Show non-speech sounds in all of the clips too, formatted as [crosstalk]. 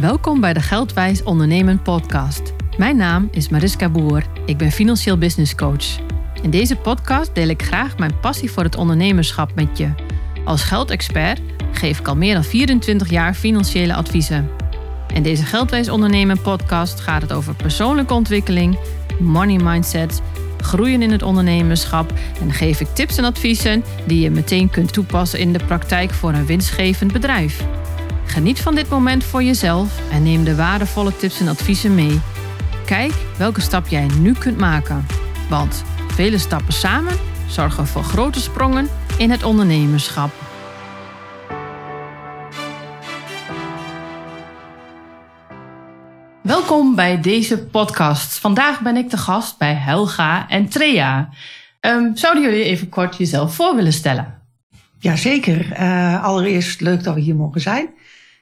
Welkom bij de Geldwijs Ondernemen podcast. Mijn naam is Mariska Boer. Ik ben financieel business coach. In deze podcast deel ik graag mijn passie voor het ondernemerschap met je. Als geldexpert geef ik al meer dan 24 jaar financiële adviezen. In deze Geldwijs Ondernemen podcast gaat het over persoonlijke ontwikkeling, money mindset, groeien in het ondernemerschap en geef ik tips en adviezen die je meteen kunt toepassen in de praktijk voor een winstgevend bedrijf. Geniet van dit moment voor jezelf en neem de waardevolle tips en adviezen mee. Kijk welke stap jij nu kunt maken. Want vele stappen samen zorgen voor grote sprongen in het ondernemerschap. Welkom bij deze podcast. Vandaag ben ik de gast bij Helga en Trea. Um, zouden jullie even kort jezelf voor willen stellen? Jazeker. Uh, allereerst leuk dat we hier mogen zijn.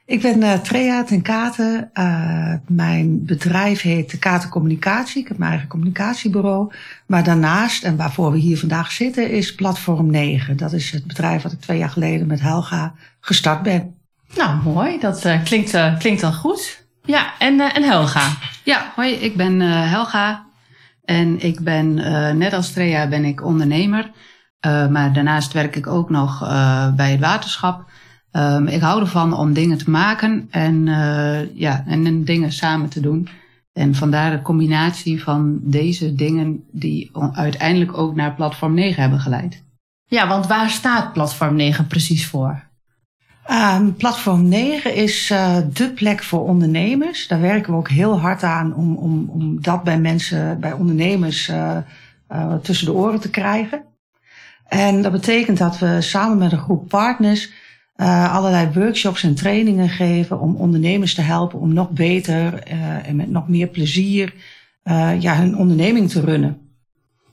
Ik ben uh, Trea ten Katen. Uh, mijn bedrijf heet de Katen Communicatie. Ik heb mijn eigen communicatiebureau. Maar daarnaast, en waarvoor we hier vandaag zitten, is Platform 9. Dat is het bedrijf wat ik twee jaar geleden met Helga gestart ben. Nou, mooi. Dat uh, klinkt, klinkt dan goed. Ja, en, en Helga? Ja, hoi. Ik ben Helga. En ik ben, net als Trea, ben ik ondernemer. maar daarnaast werk ik ook nog bij het waterschap. Um, ik hou ervan om dingen te maken en, uh, ja, en dingen samen te doen. En vandaar de combinatie van deze dingen die uiteindelijk ook naar Platform 9 hebben geleid. Ja, want waar staat Platform 9 precies voor? Um, Platform 9 is uh, de plek voor ondernemers. Daar werken we ook heel hard aan om, om, om dat bij mensen, bij ondernemers uh, uh, tussen de oren te krijgen. En dat betekent dat we samen met een groep partners uh, allerlei workshops en trainingen geven om ondernemers te helpen om nog beter uh, en met nog meer plezier uh, ja, hun onderneming te runnen.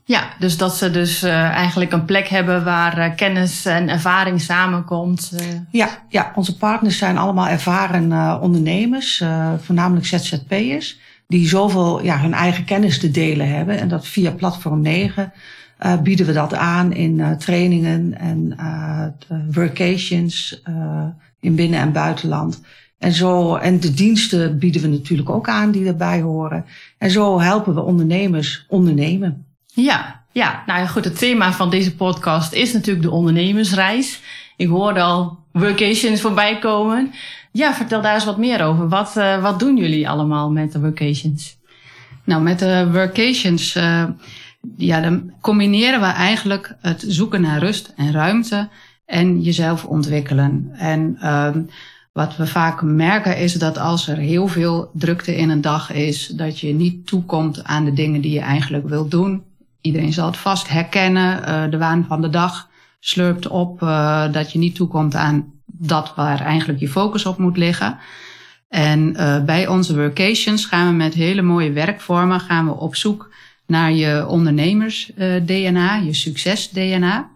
Ja, dus dat ze dus eigenlijk een plek hebben waar kennis en ervaring samenkomt. Ja, ja, onze partners zijn allemaal ervaren ondernemers, voornamelijk ZZP'ers, die zoveel ja, hun eigen kennis te delen hebben. En dat via Platform 9 uh, bieden we dat aan in uh, trainingen en uh, workations in binnen- en buitenland. En, zo, en de diensten bieden we natuurlijk ook aan die erbij horen. En zo helpen we ondernemers ondernemen. Ja, ja, nou ja, goed. Het thema van deze podcast is natuurlijk de ondernemersreis. Ik hoorde al workations voorbij komen. Ja, vertel daar eens wat meer over. Wat, wat doen jullie allemaal met de workations? Nou, met de workations ja, dan combineren we eigenlijk het zoeken naar rust en ruimte en jezelf ontwikkelen. En um, wat we vaak merken is dat als er heel veel drukte in een dag is, dat je niet toekomt aan de dingen die je eigenlijk wilt doen. Iedereen zal het vast herkennen. Uh, de waan van de dag slurpt op uh, dat je niet toekomt aan dat waar eigenlijk je focus op moet liggen. En uh, bij onze workations gaan we met hele mooie werkvormen gaan we op zoek naar je ondernemers-DNA, je succes-DNA.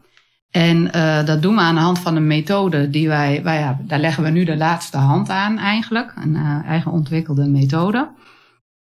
En uh, dat doen we aan de hand van een methode die wij, wij ja, daar leggen we nu de laatste hand aan eigenlijk, een uh, eigen ontwikkelde methode.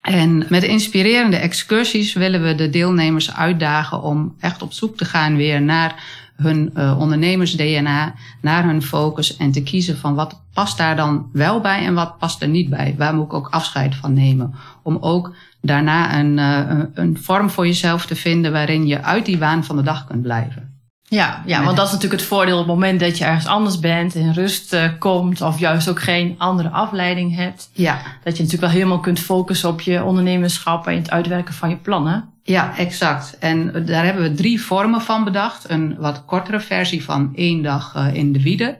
En met inspirerende excursies willen we de deelnemers uitdagen om echt op zoek te gaan weer naar hun uh, ondernemers-DNA, naar hun focus en te kiezen van wat past daar dan wel bij en wat past er niet bij. Waar moet ik ook afscheid van nemen? Om ook daarna een, uh, een vorm voor jezelf te vinden waarin je uit die waan van de dag kunt blijven. Ja, ja, want dat is natuurlijk het voordeel op het moment dat je ergens anders bent, in rust uh, komt of juist ook geen andere afleiding hebt. Ja. Dat je natuurlijk wel helemaal kunt focussen op je ondernemerschap en het uitwerken van je plannen. Ja, exact. En daar hebben we drie vormen van bedacht. Een wat kortere versie van één dag uh, in de Wiede.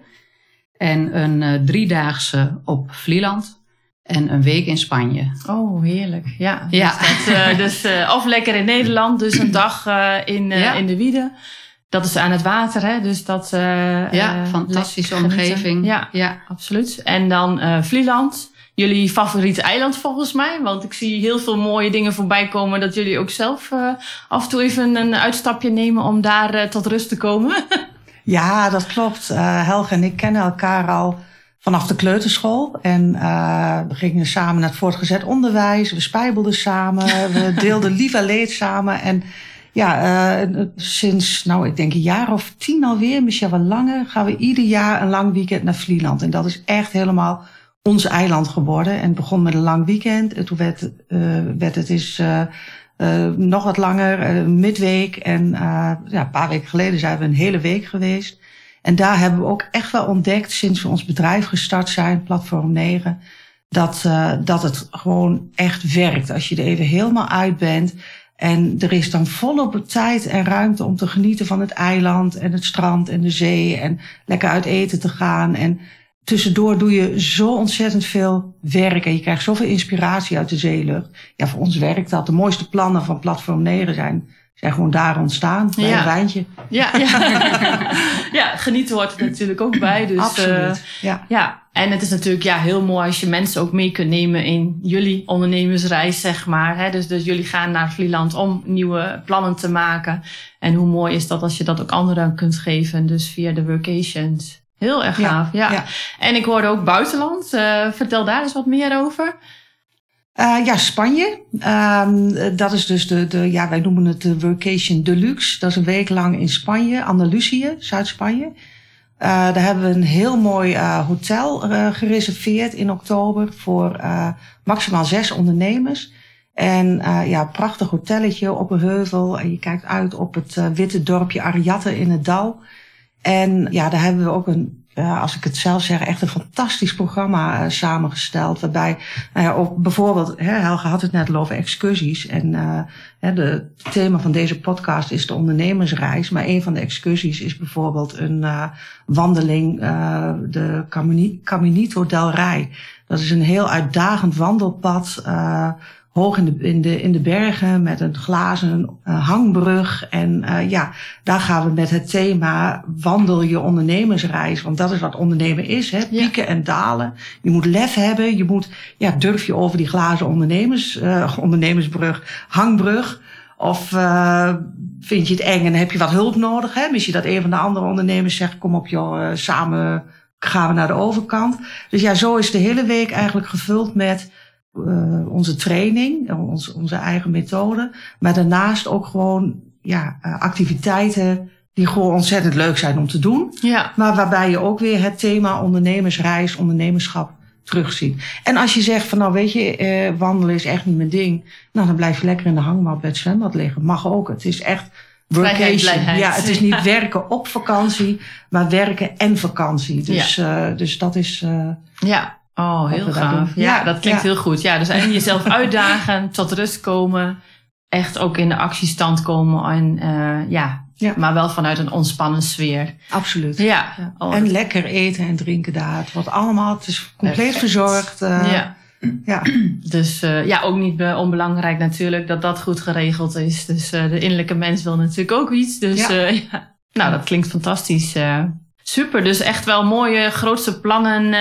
En een uh, driedaagse op Vlieland. En een week in Spanje. Oh, heerlijk. Ja. ja. Dus, dat, dus of lekker in Nederland, dus een [clears throat] dag in, ja. in de Wiede. Dat is aan het water, hè? Dus dat. ja, fantastische omgeving. Ja, ja, absoluut. En dan Vlieland jullie favoriete eiland volgens mij. Want ik zie heel veel mooie dingen voorbij komen dat jullie ook zelf uh, af en toe even een uitstapje nemen om daar uh, tot rust te komen. [laughs] ja, dat klopt. Uh, Helge en ik kennen elkaar al vanaf de kleuterschool. En we gingen samen naar het voortgezet onderwijs. We spijbelden samen. we [laughs] deelden lief en leed samen. En ja, sinds, nou, ik denk een jaar of tien alweer, misschien wel langer, gaan we ieder jaar een lang weekend naar Vlieland. En dat is echt helemaal ons eiland geworden. En het begon met een lang weekend. En toen werd, uh, werd het is uh, nog wat langer, midweek. En ja, een paar weken geleden zijn we een hele week geweest. En daar hebben we ook echt wel ontdekt, sinds we ons bedrijf gestart zijn, Platform 9, dat, dat het gewoon echt werkt. Als je er even helemaal uit bent. En er is dan volop tijd en ruimte om te genieten van het eiland en het strand en de zee. En lekker uit eten te gaan. En tussendoor doe je zo ontzettend veel werk en je krijgt zoveel inspiratie uit de zeelucht. Ja, voor ons werkt dat. De mooiste plannen van Platform 9 zijn, zijn gewoon daar ontstaan, bij ja. een wijntje. Ja, ja. [laughs] ja, genieten hoort er natuurlijk ook bij. Dus, Absoluut, uh, ja. ja. En het is natuurlijk ja, heel mooi als je mensen ook mee kunt nemen in jullie ondernemersreis, zeg maar. Hè? Dus, dus jullie gaan naar Vlieland om nieuwe plannen te maken. En hoe mooi is dat als je dat ook anderen kunt geven, dus via de workations. Heel erg gaaf, ja. ja. En ik hoorde ook buitenland. Uh, vertel daar eens wat meer over. Uh, ja, Spanje. Um, dat is dus de, de, ja, wij noemen het de Workation Deluxe. Dat is een week lang in Spanje, Andalusië, Zuid-Spanje. Uh, daar hebben we een heel mooi hotel gereserveerd in oktober voor maximaal zes ondernemers. En ja, prachtig hotelletje op een heuvel. En je kijkt uit op het witte dorpje Ariatte in het dal. En ja, daar hebben we ook een, uh, als ik het zelf zeg, echt een fantastisch programma uh, samengesteld. Waarbij, nou ja, bijvoorbeeld, hè, Helge had het net over excursies. En hè, de, het thema van deze podcast is de ondernemersreis. Maar een van de excursies is bijvoorbeeld een wandeling, de Caminito del Rey. Dat is een heel uitdagend wandelpad hoog in de, in de, in de bergen met een glazen uh, hangbrug. En uh, ja, daar gaan we met het thema wandel je ondernemersreis. Want dat is wat ondernemen is, hè? pieken en dalen. Je moet lef hebben, je moet, ja, durf je over die glazen ondernemers, uh, ondernemersbrug, hangbrug. Of uh, vind je het eng en heb je wat hulp nodig? Hè? Misschien dat een van de andere ondernemers zegt, kom op joh, samen gaan we naar de overkant. Dus ja, zo is de hele week eigenlijk gevuld met uh, onze training, onze, onze eigen methode. Maar daarnaast ook gewoon ja, uh, activiteiten die gewoon ontzettend leuk zijn om te doen. Ja. Maar waarbij je ook weer het thema ondernemersreis, ondernemerschap terugziet. En als je zegt van nou weet je, uh, wandelen is echt niet mijn ding. Nou dan blijf je lekker in de hangmat bij het zwembad liggen. Mag ook. Het is echt workation. Ja, het is niet werken op vakantie, maar werken en vakantie. Dus, ja. dus dat is... Ja. Oh, heel gaaf. Ja, dat klinkt heel goed. Ja, dus eigenlijk jezelf [laughs] uitdagen, tot rust komen. Echt ook in de actiestand komen. En uh, ja, ja, maar wel vanuit een ontspannen sfeer. Absoluut. Ja. Oh, en lekker eten en drinken daar. Het wordt allemaal, het is compleet Perfect. verzorgd. Uh, ja. Ja. [clears throat] Dus uh, ja, ook niet onbelangrijk natuurlijk dat dat goed geregeld is. Dus de innerlijke mens wil natuurlijk ook iets. Dus ja. Nou, dat klinkt fantastisch. Super, dus echt wel mooie grootste plannen uh,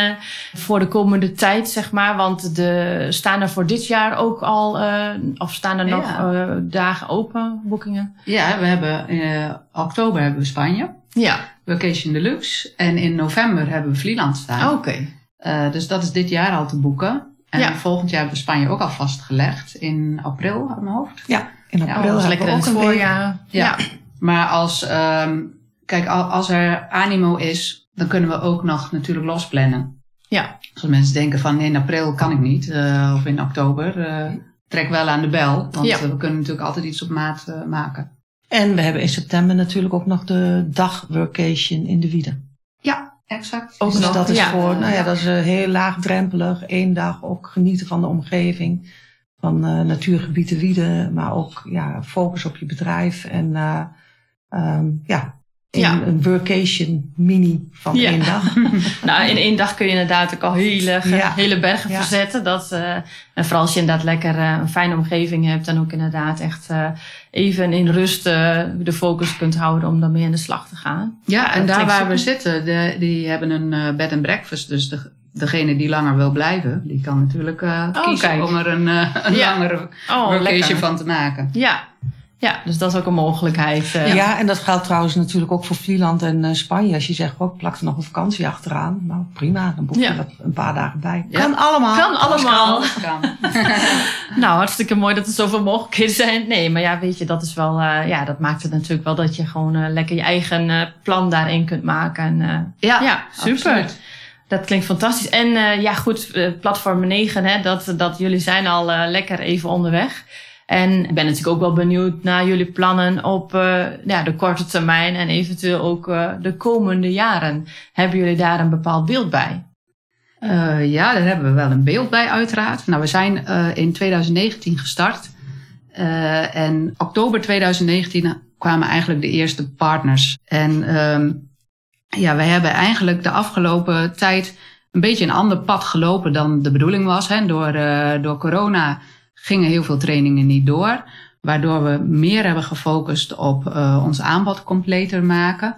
voor de komende tijd, zeg maar. Want de, staan er voor dit jaar ook al, uh, of staan er nog uh, dagen open, boekingen? Ja, we hebben in oktober hebben we Spanje. Ja. Vacation Deluxe. En in november hebben we Vlieland staan. Oké. Okay. dus dat is dit jaar al te boeken. En ja. volgend jaar hebben we Spanje ook al vastgelegd in april, uit mijn hoofd. Ja, in april. Ja, is lekker in het voorjaar. Ja. ja. Maar als... Um, kijk, als er animo is, dan kunnen we ook nog natuurlijk losplannen. Ja. Als mensen denken van in april kan ik niet, uh, of in oktober, uh, trek wel aan de bel. Want ja. we kunnen natuurlijk altijd iets op maat uh, maken. En we hebben in september natuurlijk ook nog de dagworkation in de Wieden. Ja, exact. Ook dus nog, dat is ja. voor, nou ja, dat is heel laagdrempelig. Eén dag ook genieten van de omgeving. Van natuurgebieden Wieden, maar ook ja, focus op je bedrijf. En um, ja, ja. een workation mini van ja. één dag. [laughs] nou, in één dag kun je inderdaad ook al hele, ja. hele bergen verzetten. Dat, uh, en vooral als je inderdaad lekker uh, een fijne omgeving hebt en ook inderdaad echt uh, even in rust de focus kunt houden om daarmee aan de slag te gaan. Ja, en daar waar we zitten, de, die hebben een bed and breakfast. Dus de, degene die langer wil blijven, die kan natuurlijk oh, kiezen kijk. om er een, een langere oh, workation lekker. van te maken. Ja, ja, dus dat is ook een mogelijkheid. Uh. Ja, en dat geldt trouwens natuurlijk ook voor Vlieland en uh, Spanje. Als je zegt, oh, plak er nog een vakantie achteraan. Nou, prima, dan boek je ja. dat een paar dagen bij. Ja. Kan allemaal. Kan allemaal. Kan. [laughs] [laughs] nou, hartstikke mooi dat er zoveel mogelijkheden zijn. Nee, maar ja, weet je, dat is wel, uh, ja, dat maakt het natuurlijk wel dat je gewoon lekker je eigen plan daarin kunt maken. En, ja, ja, super. Absoluut. dat klinkt fantastisch. En uh, ja, goed, platform 9, hè, dat, dat jullie zijn al uh, lekker even onderweg. En ik ben natuurlijk ook wel benieuwd naar jullie plannen op uh, ja, de korte termijn en eventueel ook de komende jaren. Hebben jullie daar een bepaald beeld bij? ja, daar hebben we wel een beeld bij, uiteraard. Nou, we zijn in 2019 gestart. en oktober 2019 kwamen eigenlijk de eerste partners. En um, ja, wij hebben eigenlijk de afgelopen tijd een beetje een ander pad gelopen dan de bedoeling was. Hè. Door, door corona gingen heel veel trainingen niet door. Waardoor we meer hebben gefocust op uh, ons aanbod completer maken.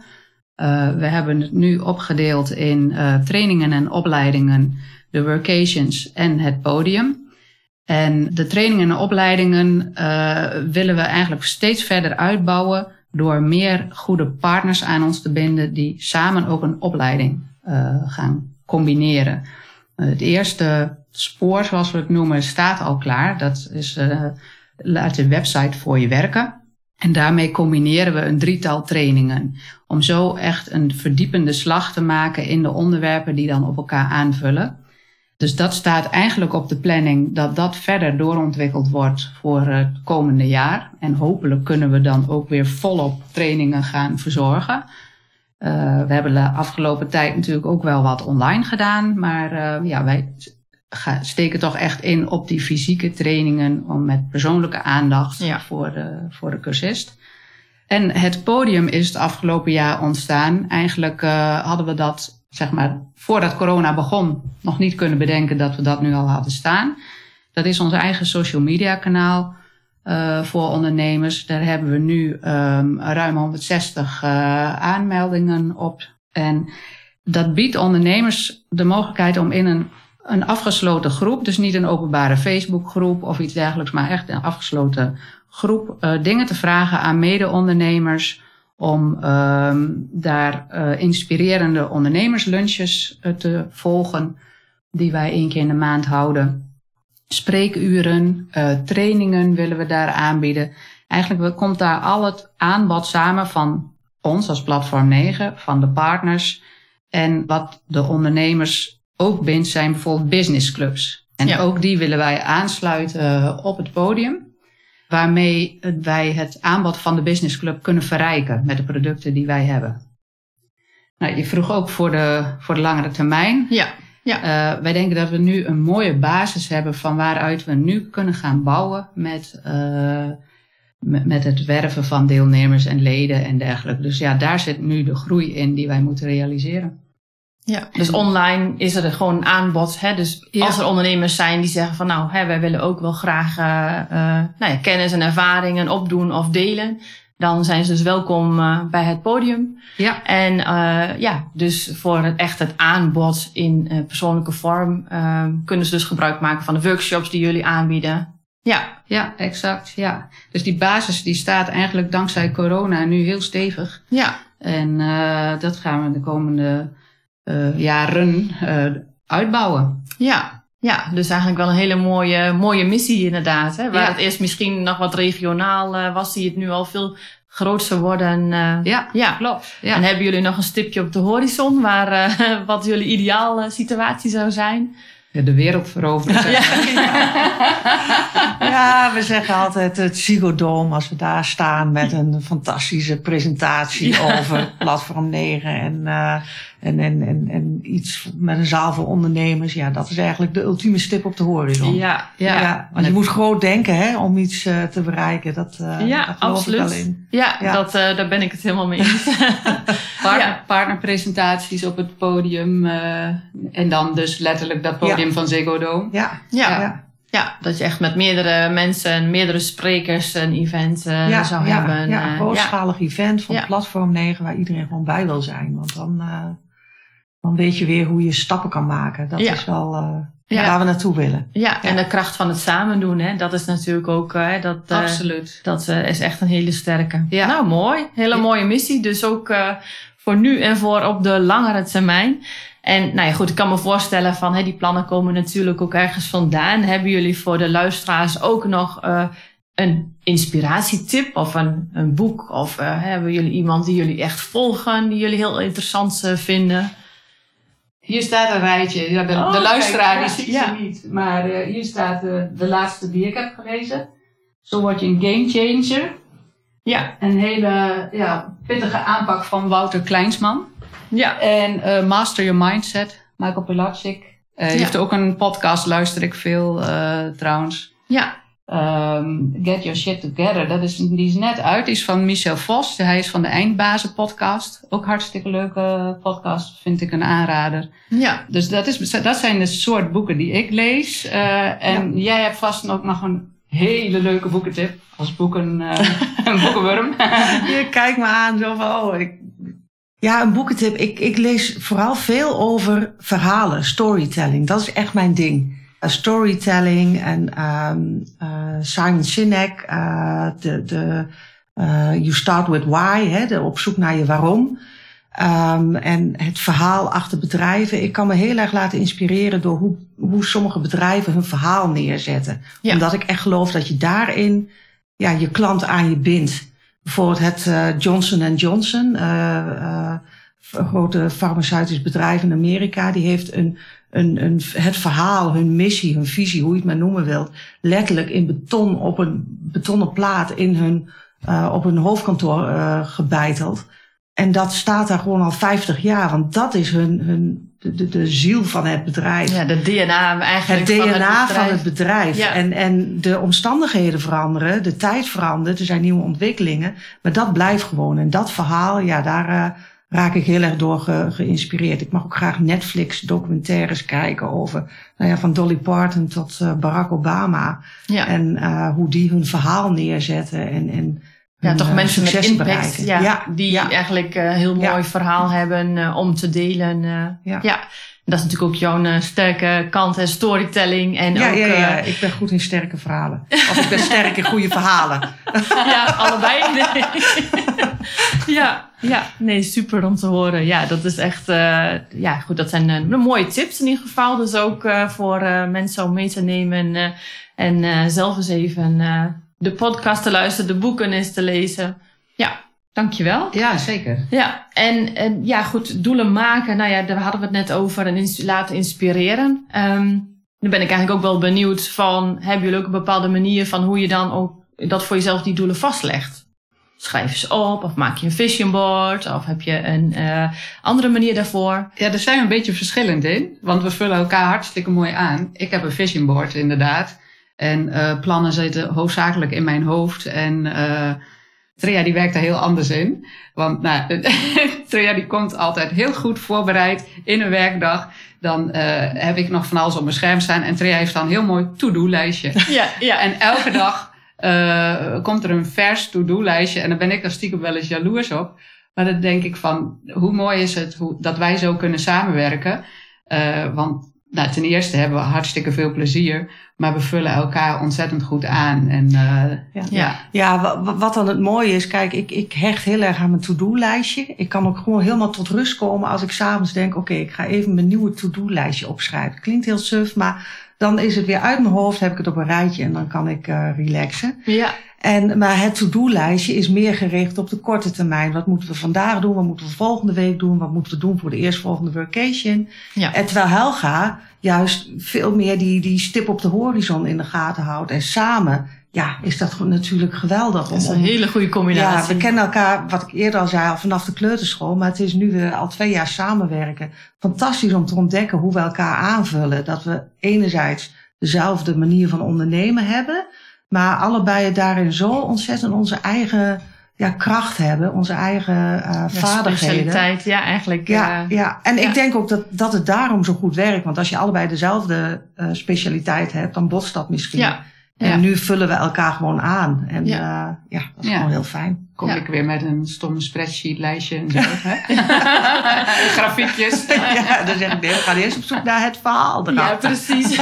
Uh, we hebben het nu opgedeeld in trainingen en opleidingen, de workations en het podium. En de trainingen en opleidingen willen we eigenlijk steeds verder uitbouwen door meer goede partners aan ons te binden die samen ook een opleiding gaan combineren. Het eerste spoor, zoals we het noemen, staat al klaar. Dat is laat de website voor je werken. En daarmee combineren we een drietal trainingen. Om zo echt een verdiepende slag te maken in de onderwerpen die dan op elkaar aanvullen. Dus dat staat eigenlijk op de planning dat dat verder doorontwikkeld wordt voor het komende jaar. En hopelijk kunnen we dan ook weer volop trainingen gaan verzorgen. Uh, we hebben de afgelopen tijd natuurlijk ook wel wat online gedaan. Maar uh, ja, wij steken toch echt in op die fysieke trainingen om met persoonlijke aandacht ja. voor, de, voor de cursist. En het podium is het afgelopen jaar ontstaan. Eigenlijk uh, hadden we dat zeg maar, voordat corona begon, nog niet kunnen bedenken dat we dat nu al hadden staan. Dat is ons eigen social media kanaal uh, voor ondernemers. Daar hebben we nu um, ruim 160 uh, eh, aanmeldingen op. En dat biedt ondernemers de mogelijkheid om in een, een afgesloten groep, dus niet een openbare Facebookgroep of iets dergelijks, maar echt een afgesloten groep, uh, dingen te vragen aan mede-ondernemers om um, daar uh, inspirerende ondernemerslunches uh, te volgen, die wij één keer in de maand houden. Spreekuren, trainingen willen we daar aanbieden. Eigenlijk komt daar al het aanbod samen van ons als Platform 9, van de partners. En wat de ondernemers ook bindt zijn bijvoorbeeld businessclubs. En ja. ook die willen wij aansluiten op het podium waarmee wij het aanbod van de Business Club kunnen verrijken met de producten die wij hebben. Nou, je vroeg ook voor de, voor de langere termijn. Ja. Ja. Uh, wij denken dat we nu een mooie basis hebben van waaruit we nu kunnen gaan bouwen met, uh, met, met het werven van deelnemers en leden en dergelijke. Dus ja, daar zit nu de groei in die wij moeten realiseren. Ja, dus online is er gewoon een aanbod. Hè? Dus ja. als er ondernemers zijn die zeggen van nou, hè, wij willen ook wel graag uh, uh, nou ja, kennis en ervaringen opdoen of delen. Dan zijn ze dus welkom uh, bij het podium. Ja. En ja, dus voor het, echt het aanbod in persoonlijke vorm kunnen ze dus gebruik maken van de workshops die jullie aanbieden. Ja, ja, exact. Ja. Dus die basis die staat eigenlijk dankzij corona nu heel stevig. Ja. En dat gaan we de komende uh, jaren uh, uitbouwen. Ja, ja, dus eigenlijk wel een hele mooie, mooie missie inderdaad. Hè? Waar ja. het eerst misschien nog wat regionaal uh, was, zie het nu al veel groter worden. ja, ja, klopt. Ja. En hebben jullie nog een stipje op de horizon waar [laughs] wat jullie ideale situatie zou zijn? de wereld veroveren. Ja. [laughs] ja, we zeggen altijd het Ziggo als we daar staan met een fantastische presentatie ja. over Platform 9 en, uh, en, en, en, en iets met een zaal voor ondernemers. Ja, dat is eigenlijk de ultieme stip op de horizon. Ja, ja. ja want je moet groot denken hè, om iets uh, te bereiken. Dat, uh, ja, absoluut. Ja, ja. Dat, uh, daar ben ik het helemaal mee eens. [laughs] Partner, ja. Partnerpresentaties op het podium. en dan dus letterlijk dat podium van Ziggo Dome. Ja, ja. ja. Ja, dat je echt met meerdere mensen, meerdere sprekers een event uh, ja, zou ja, hebben. Ja, een grootschalig event van Platform 9 waar iedereen gewoon bij wil zijn. Want dan, uh, dan weet je weer hoe je stappen kan maken. Dat is wel uh, waar we naartoe willen. Ja, en de kracht van het samen doen, hè, dat is natuurlijk ook... dat, Absoluut. Dat is echt een hele sterke. Ja. Nou, mooi. Hele mooie missie. Dus ook voor nu en voor op de langere termijn. En nou ja, goed, ik kan me voorstellen van hè, die plannen komen natuurlijk ook ergens vandaan. Hebben jullie voor de luisteraars ook nog uh, een inspiratietip of een, een boek? Of uh, hebben jullie iemand die jullie echt volgen, die jullie heel interessant uh, vinden? Hier staat een rijtje. Ja, de, Oh, de luisteraar kijk, die ziet ja. ze niet. Maar eh, hier staat eh, de laatste die ik heb gelezen. Zo word je een game changer. Ja, Een hele ja, pittige aanpak van Wouter Kleinsman. ja. En eh, Master Your Mindset, Michael Pilatschik. Ja. heeft ook een podcast, luister ik veel trouwens. Ja, Ehm, Get Your Shit Together, dat is, die is net uit. Die is van Michel Vos. Hij is van de Eindbazen podcast. Ook hartstikke leuke podcast, vind ik een aanrader. ja. Dus dat, is, dat zijn de soort boeken die ik lees. Eh, en jij hebt vast ook nog een hele leuke boekentip. Als boeken, eh [laughs] een boekenworm. [laughs] Je kijkt me aan zo van, oh, ik... Ja, een boekentip. Ik, ik lees vooral veel over verhalen, storytelling. Dat is echt mijn ding. Uh, storytelling en ehm, eh, Simon Sinek, eh, de, de eh, You Start With Why, hè, de op zoek naar je waarom. Ehm, en het verhaal achter bedrijven. Ik kan me heel erg laten inspireren door hoe, hoe sommige bedrijven hun verhaal neerzetten. Ja. Omdat ik echt geloof dat je daarin ja, je klant aan je bindt. Bijvoorbeeld het eh, Johnson Johnson, eh, eh, een grote farmaceutisch bedrijf in Amerika, die heeft een, een, een, het verhaal, hun missie, hun visie, hoe je het maar noemen wilt, letterlijk in beton op een betonnen plaat in hun, uh, op hun hoofdkantoor uh, gebeiteld. En dat staat daar gewoon al 50 jaar, want dat is hun, hun, de, de, de ziel van het bedrijf. Ja, de DNA eigenlijk Het van DNA het bedrijf. van het bedrijf. Ja. En, en de omstandigheden veranderen, de tijd verandert, er zijn nieuwe ontwikkelingen. Maar dat blijft gewoon. En dat verhaal, ja, daar uh, raak ik heel erg door ge, geïnspireerd. Ik mag ook graag Netflix documentaires kijken over, nou ja, van Dolly Parton tot uh, Barack Obama. Ja. En uh, hoe die hun verhaal neerzetten en, en Ja, hun, toch uh, mensen met impact. Ja, ja, die eigenlijk een heel mooi verhaal hebben om te delen. Ja. Dat is natuurlijk ook jouw uh, sterke kant, hè, storytelling. En Ja, ook, ja, ja, uh, ik ben goed in sterke verhalen. Of ik ben [laughs] sterk in goede verhalen. [laughs] ja, allebei. Nee. [laughs] ja, ja, nee, super om te horen. Ja, dat is echt, uh, ja, goed, dat zijn uh, mooie tips in ieder geval. Dus ook voor mensen om mee te nemen en zelf eens even de podcast te luisteren, de boeken eens te lezen. Ja, dankjewel. Ja, zeker. Ja, en, en ja, goed, doelen maken. Nou ja, daar hadden we het net over en ins laten inspireren. Um, dan ben ik eigenlijk ook wel benieuwd van, hebben jullie ook een bepaalde manier van hoe je dan ook dat voor jezelf die doelen vastlegt? Schrijf ze op of maak je een vision board of heb je een uh, andere manier daarvoor? Ja, daar zijn we een beetje verschillend in, want we vullen elkaar hartstikke mooi aan. Ik heb een vision board inderdaad en uh, plannen zitten hoofdzakelijk in mijn hoofd en uh, Trea die werkt daar heel anders in. Want nou, [laughs] Trea die komt altijd heel goed voorbereid in een werkdag. Dan uh, heb ik nog van alles op mijn scherm staan. En Trea heeft dan een heel mooi to-do-lijstje. [laughs] Ja, ja. En elke dag uh, komt er een vers to-do-lijstje. En dan ben ik er stiekem wel eens jaloers op. Maar dan denk ik van, hoe mooi is het hoe, dat wij zo kunnen samenwerken. Uh, want nou, ten eerste hebben we hartstikke veel plezier. Maar we vullen elkaar ontzettend goed aan. En, uh, ja. Ja. ja, wat dan het mooie is, kijk, ik, ik hecht heel erg aan mijn to-do-lijstje. Ik kan ook gewoon helemaal tot rust komen als ik s'avonds denk, oké, okay, ik ga even mijn nieuwe to-do-lijstje opschrijven. Klinkt heel suf, maar dan is het weer uit mijn hoofd, heb ik het op een rijtje en dan kan ik uh, relaxen. Ja. En, maar het to-do-lijstje is meer gericht op de korte termijn. Wat moeten we vandaag doen? Wat moeten we volgende week doen? Wat moeten we doen voor de eerstvolgende vacation? Ja. En terwijl Helga juist veel meer die, die stip op de horizon in de gaten houdt. En samen, ja, is dat natuurlijk geweldig. Dat is een hele goede combinatie. Ja, we kennen elkaar, wat ik eerder al zei, al vanaf de kleuterschool. Maar het is nu weer al twee jaar samenwerken. Fantastisch om te ontdekken hoe we elkaar aanvullen. Dat we enerzijds dezelfde manier van ondernemen hebben. Maar allebei daarin zo ontzettend onze eigen ja, kracht hebben, onze eigen uh, ja, vaardigheden. Specialiteit, ja, eigenlijk. Ja, uh, ja. en ja. ik denk ook dat, dat het daarom zo goed werkt. Want als je allebei dezelfde uh, specialiteit hebt, dan botst dat misschien. Ja. En ja. nu vullen we elkaar gewoon aan. En ja, ja dat is ja. gewoon heel fijn. Kom ik weer met een stom spreadsheet lijstje en zo. [laughs] hè? [laughs] Grafiekjes. [laughs] ja, dan zeg ik, nee, we gaan eerst op zoek naar het verhaal erachter. Ja, precies.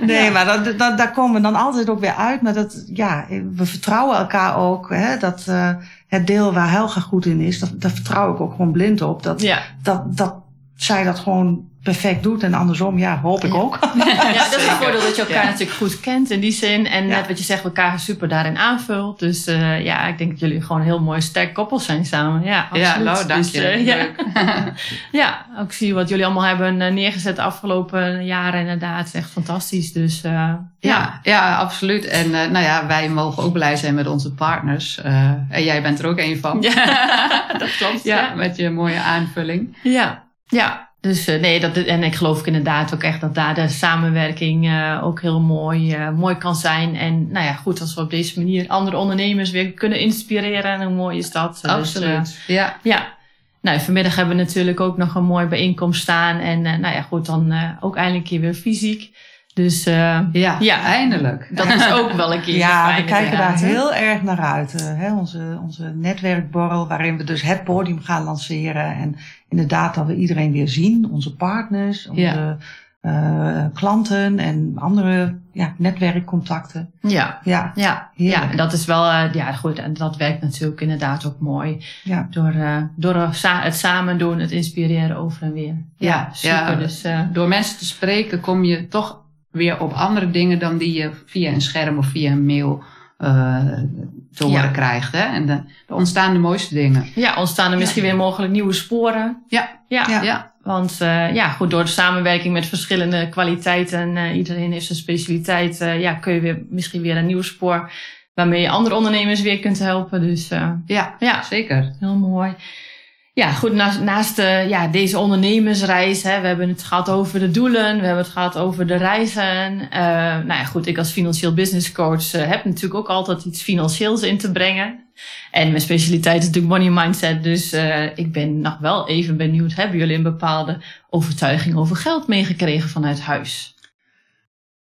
nee, maar dat, dat, daar komen we dan altijd ook weer uit. Maar dat, ja, we vertrouwen elkaar ook. Hè, dat uh, het deel waar Helga goed in is, dat, daar vertrouw ik ook gewoon blind op. Dat, ja. dat, dat zij dat gewoon perfect doet. En andersom, ja, hoop ik ook. [laughs] Ja, dat is het voordeel dat je elkaar natuurlijk goed kent in die zin. En net wat je zegt, elkaar super daarin aanvult. Dus uh, ja, ik denk dat jullie gewoon een heel mooi sterk koppel zijn samen. Ja, absoluut. Ja, nou, dank je. Dus, uh, ja. [laughs] ja, ook zie wat jullie allemaal hebben neergezet de afgelopen jaren inderdaad. Echt fantastisch. Dus ja. ja. Ja, absoluut. En nou ja, wij mogen ook blij zijn met onze partners. en jij bent er ook een van. Ja, [laughs] dat klopt. ja, ja, met je mooie aanvulling. Ja, ja. Dus uh, nee, dat, en ik geloof inderdaad ook echt dat daar de samenwerking uh, ook heel mooi, uh, mooi kan zijn. En nou ja, goed, als we op deze manier andere ondernemers weer kunnen inspireren, hoe mooi is dat? Absoluut. Dus, ja. ja. Nou, vanmiddag hebben we natuurlijk ook nog een mooie bijeenkomst staan. En nou ja, goed, dan ook eindelijk weer fysiek. Dus ja, ja, eindelijk. Dat is ook wel een keer. [laughs] ja, we kijken daar heel erg naar uit. hè? Onze, onze netwerkborrel, waarin we dus het podium gaan lanceren. En inderdaad dat we iedereen weer zien. Onze partners, onze ja. uh, klanten en andere ja, netwerkcontacten. Ja, ja, ja, ja dat is wel, ja goed, en dat werkt natuurlijk inderdaad ook mooi. Ja. Door, door het samen doen, het inspireren over en weer. Ja, super. Dus, door mensen te spreken kom je toch weer op andere dingen dan die je via een scherm of via een mail uh, te horen ja. krijgt. Hè? En de, er ontstaan de mooiste dingen. Ja, ontstaan er misschien weer mogelijk nieuwe sporen. Ja, ja. ja. ja. Want uh, ja, goed, door de samenwerking met verschillende kwaliteiten, uh, iedereen heeft zijn specialiteit, ja, kun je weer, misschien weer een nieuw spoor waarmee je andere ondernemers weer kunt helpen. Dus ja, ja, zeker. Heel mooi. Ja, goed, naast, naast uh, ja, deze ondernemersreis, hè, we hebben het gehad over de doelen, we hebben het gehad over de reizen. Uh, nou ja, goed, ik als financieel business coach uh, heb natuurlijk ook altijd iets financieels in te brengen. En mijn specialiteit is natuurlijk money mindset, dus ik ben nog wel even benieuwd, hebben jullie een bepaalde overtuiging over geld meegekregen vanuit huis?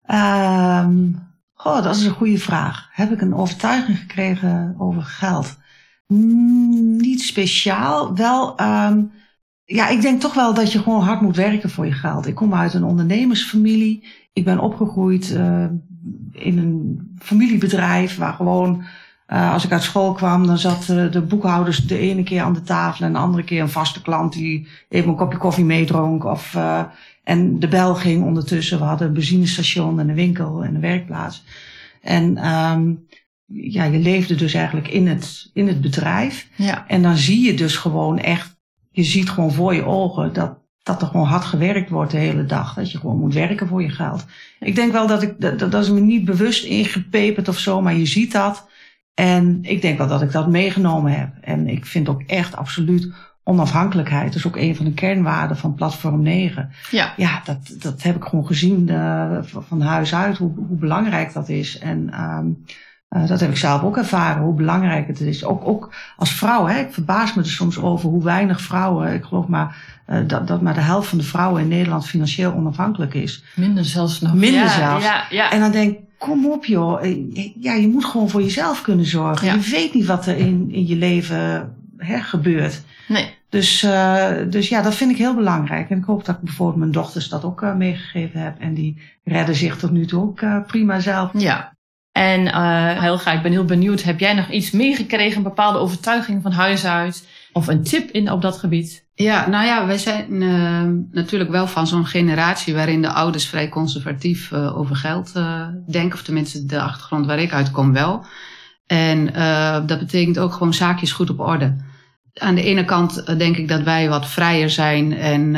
Um, dat is een goede vraag. Heb ik een overtuiging gekregen over geld? Niet speciaal. Wel, um, ja, ik denk toch wel dat je gewoon hard moet werken voor je geld. Ik kom uit een ondernemersfamilie. Ik ben opgegroeid uh, in een familiebedrijf waar gewoon, uh, als ik uit school kwam, dan zat uh, de boekhouders de ene keer aan de tafel en de andere keer een vaste klant die even een kopje koffie meedronk. Of, en de bel ging ondertussen. We hadden een benzinestation en een winkel en een werkplaats. En um, ja, je leefde dus eigenlijk in het, in het bedrijf. Ja. En dan zie je dus gewoon echt, je ziet gewoon voor je ogen dat, dat er gewoon hard gewerkt wordt de hele dag. Dat je gewoon moet werken voor je geld. Ik denk wel dat ik, dat, dat is me niet bewust ingepeperd of zo, maar je ziet dat. En ik denk wel dat ik dat meegenomen heb. En ik vind ook echt absoluut onafhankelijkheid. Dat is ook een van de kernwaarden van Platform 9. Ja, ja dat, dat heb ik gewoon gezien uh, van huis uit, hoe, hoe belangrijk dat is. En um, uh, dat heb ik zelf ook ervaren, hoe belangrijk het is. Ook, ook als vrouw, hè, ik verbaas me er soms over hoe weinig vrouwen, ik geloof maar uh, dat, dat maar de helft van de vrouwen in Nederland financieel onafhankelijk is. Minder zelfs nog. Minder ja, zelfs. Ja, ja. En dan denk ik, kom op joh, eh, ja, je moet gewoon voor jezelf kunnen zorgen. Je weet niet wat er in, in je leven hè, gebeurt. Nee. Dus, uh, dus ja, dat vind ik heel belangrijk. En ik hoop dat ik bijvoorbeeld mijn dochters dat ook uh, meegegeven heb. En die redden zich tot nu toe ook uh, prima zelf. Ja, en uh, heel graag, ik ben heel benieuwd, heb jij nog iets meegekregen, een bepaalde overtuiging van huis uit? Of een tip in, op dat gebied? Ja, nou ja, wij zijn uh, natuurlijk wel van zo'n generatie waarin de ouders vrij conservatief uh, over geld denken. Of tenminste de achtergrond waar ik uit kom wel. En dat betekent ook gewoon zaakjes goed op orde. Aan de ene kant denk ik dat wij wat vrijer zijn en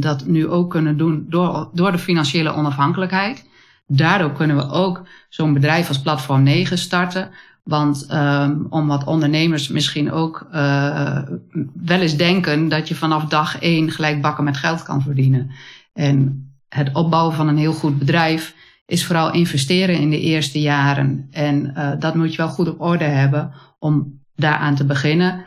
dat nu ook kunnen doen door, door de financiële onafhankelijkheid. Daardoor kunnen we ook zo'n bedrijf als Platform 9 starten. Want um, om wat ondernemers misschien ook uh, wel eens denken dat je vanaf dag één gelijk bakken met geld kan verdienen. En het opbouwen van een heel goed bedrijf is vooral investeren in de eerste jaren. En uh, dat moet je wel goed op orde hebben om daaraan te beginnen.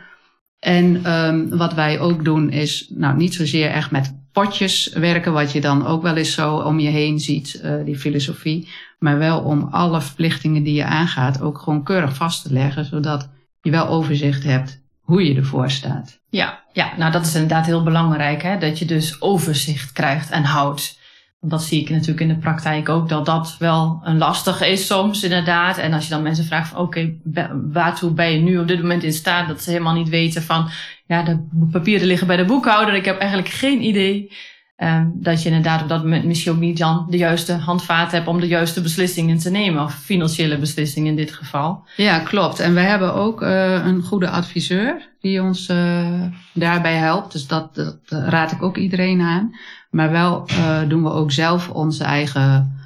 En um, wat wij ook doen is nou, niet zozeer echt met potjes werken, wat je dan ook wel eens zo om je heen ziet, uh, die filosofie. Maar wel om alle verplichtingen die je aangaat ook gewoon keurig vast te leggen, zodat je wel overzicht hebt hoe je ervoor staat. Ja, ja nou dat is inderdaad heel belangrijk, hè? dat je dus overzicht krijgt en houdt. Dat zie ik natuurlijk in de praktijk ook, dat dat wel een lastige is soms inderdaad. En als je dan mensen vraagt van oké, okay, waartoe ben je nu op dit moment in staat, dat ze helemaal niet weten van ja, de papieren liggen bij de boekhouder. Ik heb eigenlijk geen idee um, dat je inderdaad op dat moment misschien ook niet dan de juiste handvaat hebt om de juiste beslissingen te nemen. Of financiële beslissingen in dit geval. Ja, klopt. En we hebben ook uh, een goede adviseur die ons uh, daarbij helpt. Dus dat, dat, raad ik ook iedereen aan. Maar wel doen we ook zelf onze eigen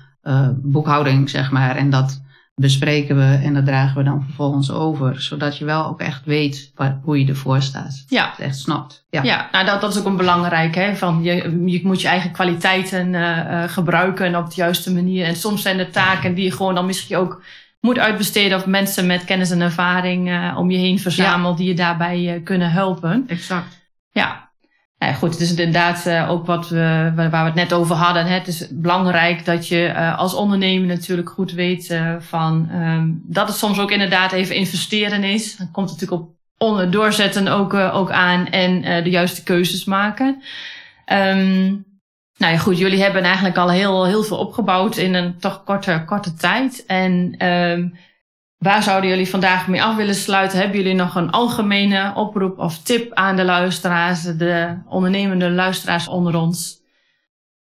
boekhouding, zeg maar. En dat bespreken we en dat dragen we dan vervolgens over. Zodat je wel ook echt weet waar, hoe je ervoor staat. Ja. echt snapt. Ja, ja nou dat, dat is ook een belangrijk. Hè? Van je, je moet je eigen kwaliteiten uh, gebruiken op de juiste manier. En soms zijn er taken die je gewoon dan misschien ook moet uitbesteden. Of mensen met kennis en ervaring uh, om je heen verzamelt die je daarbij kunnen helpen. Exact. Ja, ja, goed, het is inderdaad uh, ook wat we, waar we het net over hadden. Het is belangrijk dat je uh, als ondernemer natuurlijk goed weet uh, van um, dat het soms ook inderdaad even investeren is. Dan komt het natuurlijk op doorzetten ook, ook aan en de juiste keuzes maken. Um, nou ja, goed, jullie hebben eigenlijk al heel, heel veel opgebouwd in een toch korte, korte tijd. En um, Waar zouden jullie vandaag mee af willen sluiten? Hebben jullie nog een algemene oproep of tip aan de luisteraars, de ondernemende luisteraars onder ons?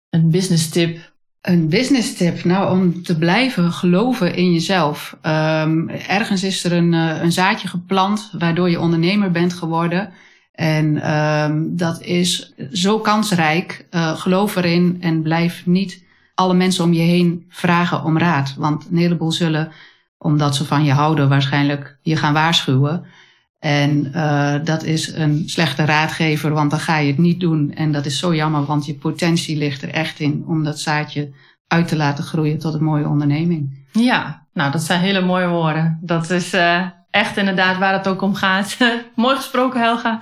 Een business tip? Een business tip? Nou, om te blijven geloven in jezelf. Um, ergens is er een, uh, een zaadje geplant waardoor je ondernemer bent geworden. En um, dat is zo kansrijk. Uh, geloof erin en blijf niet alle mensen om je heen vragen om raad. Want een heleboel zullen omdat ze van je houden, waarschijnlijk je gaan waarschuwen. En uh, dat is een slechte raadgever, want dan ga je het niet doen. En dat is zo jammer, want je potentie ligt er echt in om dat zaadje uit te laten groeien tot een mooie onderneming. Ja, nou, dat zijn hele mooie woorden. Dat is uh, echt inderdaad waar het ook om gaat. [laughs] Mooi gesproken, Helga.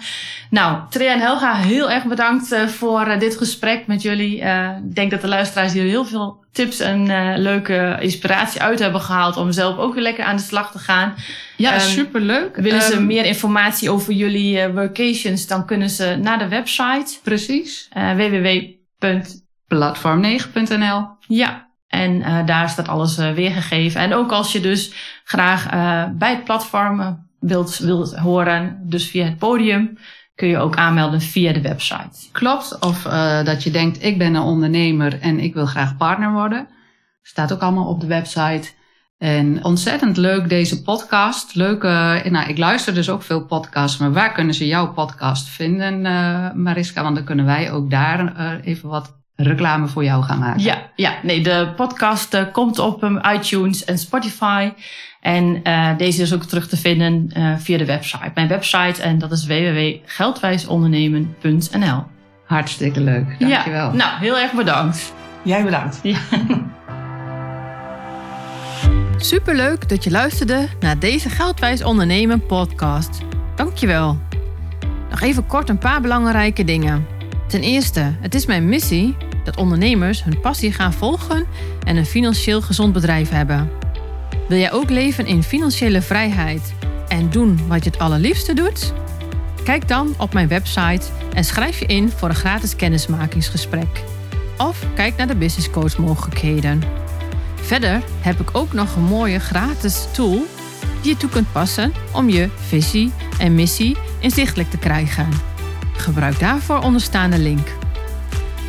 Nou, Trea en Helga, heel erg bedankt uh, voor uh, dit gesprek met jullie. Ik denk dat de luisteraars hier heel veel tips en leuke inspiratie uit hebben gehaald om zelf ook weer lekker aan de slag te gaan. Ja, um, superleuk. Willen ze um, meer informatie over jullie workations, dan kunnen ze naar de website. Precies. www.platform9.nl Ja, en uh, daar staat alles uh, weergegeven. En ook als je dus graag uh, bij het platform wilt, wilt horen, dus via het podium, kun je ook aanmelden via de website. Klopt. Of dat je denkt, ik ben een ondernemer en ik wil graag partner worden. Staat ook allemaal op de website. En ontzettend leuk deze podcast. Leuke, nou, ik luister dus ook veel podcasts, maar waar kunnen ze jouw podcast vinden, Mariska? Want dan kunnen wij ook daar even wat reclame voor jou gaan maken. Ja, ja nee, de podcast uh, komt op um, iTunes en Spotify. En uh, deze is ook terug te vinden uh, via de website. Mijn website en dat is www.geldwijsondernemen.nl. Hartstikke leuk, dankjewel. Ja, nou, heel erg bedankt. Jij bedankt. Ja. [laughs] Superleuk dat je luisterde naar deze Geldwijs Ondernemen podcast. Dankjewel. Nog even kort een paar belangrijke dingen. Ten eerste, het is mijn missie dat ondernemers hun passie gaan volgen en een financieel gezond bedrijf hebben. Wil jij ook leven in financiële vrijheid en doen wat je het allerliefste doet? Kijk dan op mijn website en schrijf je in voor een gratis kennismakingsgesprek. Of kijk naar de business coach mogelijkheden. Verder heb ik ook nog een mooie gratis tool die je toe kunt passen om je visie en missie inzichtelijk te krijgen. Gebruik daarvoor onderstaande link.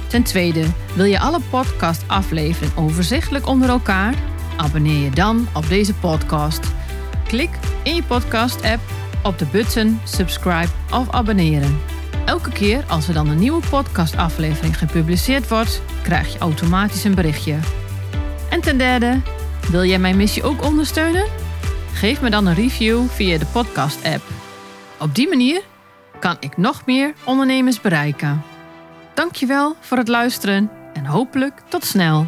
Ten tweede, wil je alle podcast-afleveringen overzichtelijk onder elkaar? Abonneer je dan op deze podcast. Klik in je podcast-app op de button subscribe of abonneren. Elke keer als er dan een nieuwe podcast-aflevering gepubliceerd wordt, krijg je automatisch een berichtje. En ten derde, wil jij mijn missie ook ondersteunen? Geef me dan een review via de podcast-app. Op die manier kan ik nog meer ondernemers bereiken. Dankjewel voor het luisteren en hopelijk tot snel.